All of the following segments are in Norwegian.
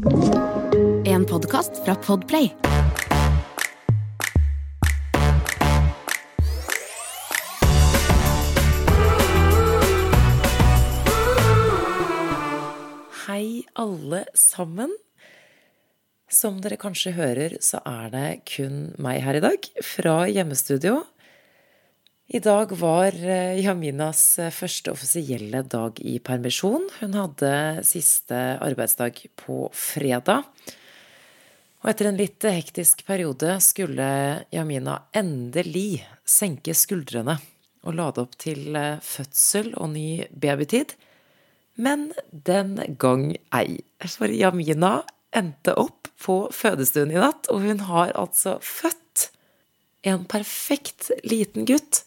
En podkast fra Podplay. Hei, alle sammen. Som dere kanskje hører, så er det kun meg her i dag, fra hjemmestudio. I dag var eh, Jaminas eh, første offisielle dag i permisjon. Hun hadde siste arbeidsdag på fredag. Og etter en litt hektisk periode skulle Jamina endelig senke skuldrene og lade opp til eh, fødsel og ny babytid. Men den gang ei. For Jamina endte opp på fødestuen i natt, og hun har altså født en perfekt liten gutt.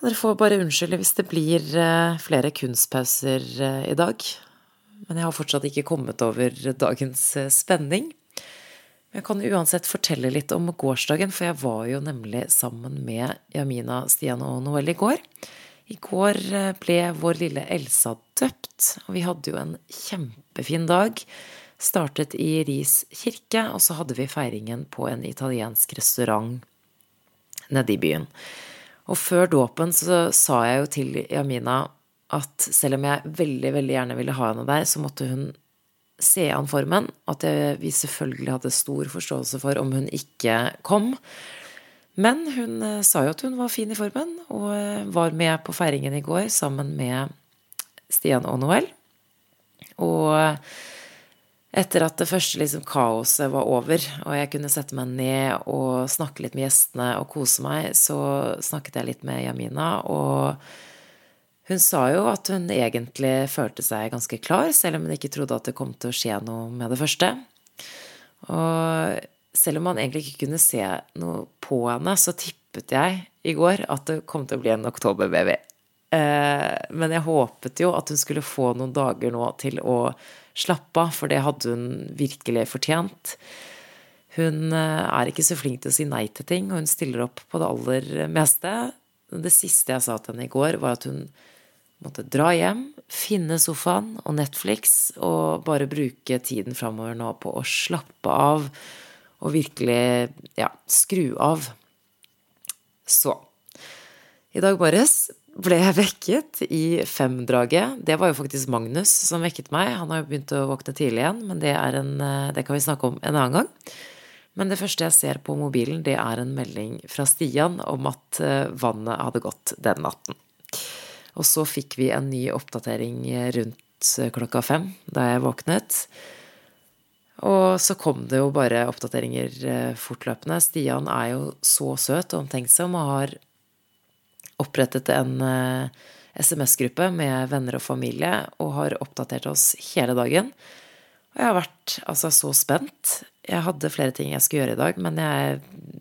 Og dere får bare unnskylde hvis det blir eh, flere kunstpauser eh, i dag. Men jeg har fortsatt ikke kommet over dagens eh, spenning. Men jeg kan uansett fortelle litt om gårsdagen, for jeg var jo nemlig sammen med Jamina, Stian og Noel i går. I går ble vår lille Elsa døpt, og vi hadde jo en kjempefin dag. Startet i Ris kirke, og så hadde vi feiringen på en italiensk restaurant nede i byen. Og før dåpen så sa jeg jo til Jamina at selv om jeg veldig, veldig gjerne ville ha henne der, så måtte hun se an formen. At vi selvfølgelig hadde stor forståelse for om hun ikke kom. Men hun eh, sa jo at hun var fin i formen, og eh, var med på feiringen i går sammen med Stian og Noel. Og etter at det første liksom kaoset var over, og jeg kunne sette meg ned og snakke litt med gjestene og kose meg, så snakket jeg litt med Jamina, og hun sa jo at hun egentlig følte seg ganske klar, selv om hun ikke trodde at det kom til å skje noe med det første. Og selv om man egentlig ikke kunne se noe på henne, så tippet jeg i går at det kom til å bli en oktoberbaby. Eh, men jeg håpet jo at hun skulle få noen dager nå til å slappe av, for det hadde hun virkelig fortjent. Hun eh, er ikke så flink til å si nei til ting, og hun stiller opp på det aller meste. Det siste jeg sa til henne i går, var at hun måtte dra hjem, finne sofaen og Netflix og bare bruke tiden framover nå på å slappe av og virkelig ja, skru av. Så I dag morges ble jeg vekket i femdraget. Det var jo faktisk Magnus som vekket meg. Han har jo begynt å våkne tidlig igjen, men det, en, det kan vi snakke om en annen gang. Men det første jeg ser på mobilen, det er en melding fra Stian om at eh, vannet hadde gått den natten. Og så fikk vi en ny oppdatering rundt eh, klokka fem da jeg våknet. Og så kom det jo bare oppdateringer eh, fortløpende. Stian er jo så søt og omtenksom og har opprettet en eh, SMS-gruppe med venner og familie og har oppdatert oss hele dagen. Og jeg har vært altså så spent. Jeg hadde flere ting jeg skulle gjøre i dag, men jeg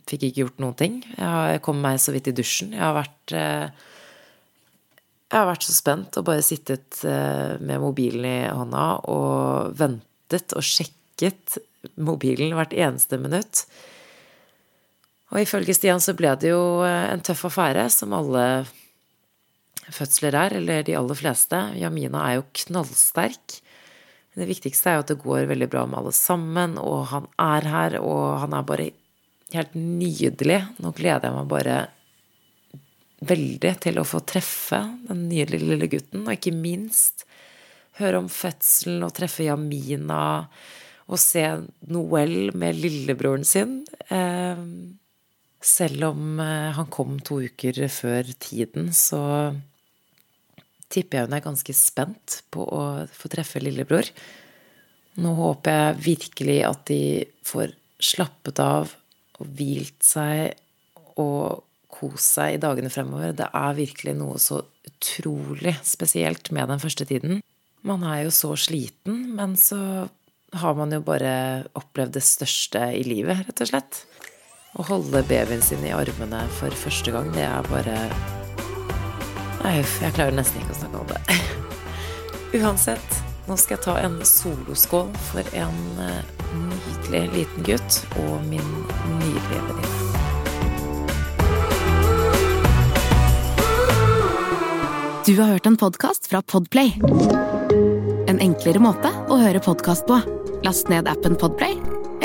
fikk ikke gjort noen ting. Jeg kom meg så vidt i dusjen. Jeg har vært eh, jeg har vært så spent og bare sittet med mobilen i hånda og ventet og sjekket mobilen hvert eneste minutt. Og ifølge Stian så ble det jo eh, en tøff affære, som alle fødsler er, eller de aller fleste. Jamina er jo knallsterk. Det viktigste er jo at det går veldig bra med alle sammen, og han er her, og han er bare helt nydelig. Nå gleder jeg meg bare veldig til å få treffe den nydelige lille gutten, og ikke minst høre om fødselen og treffe Jamina og se Noel med lillebroren sin. Eh, selv om eh, han kom to uker før tiden, så tipper jeg hun er ganske spent på å få treffe lillebror. Nå håper jeg virkelig at de får slappet av og hvilt seg og kost seg i dagene fremover. Det er virkelig noe så utrolig spesielt med den første tiden. Man er jo så sliten, men så har man jo bare opplevd det største i livet, rett og slett. Å holde babyen sin i armene for første gang, det er bare Nei, jeg klarer nesten ikke å snakke om det. Uansett, nå skal jeg ta en soloskål for en eh, nydelig liten gutt og min nydelige venninne. Du har hørt en podkast fra Podplay. En enklere måte å høre podkast på. Last ned appen Podplay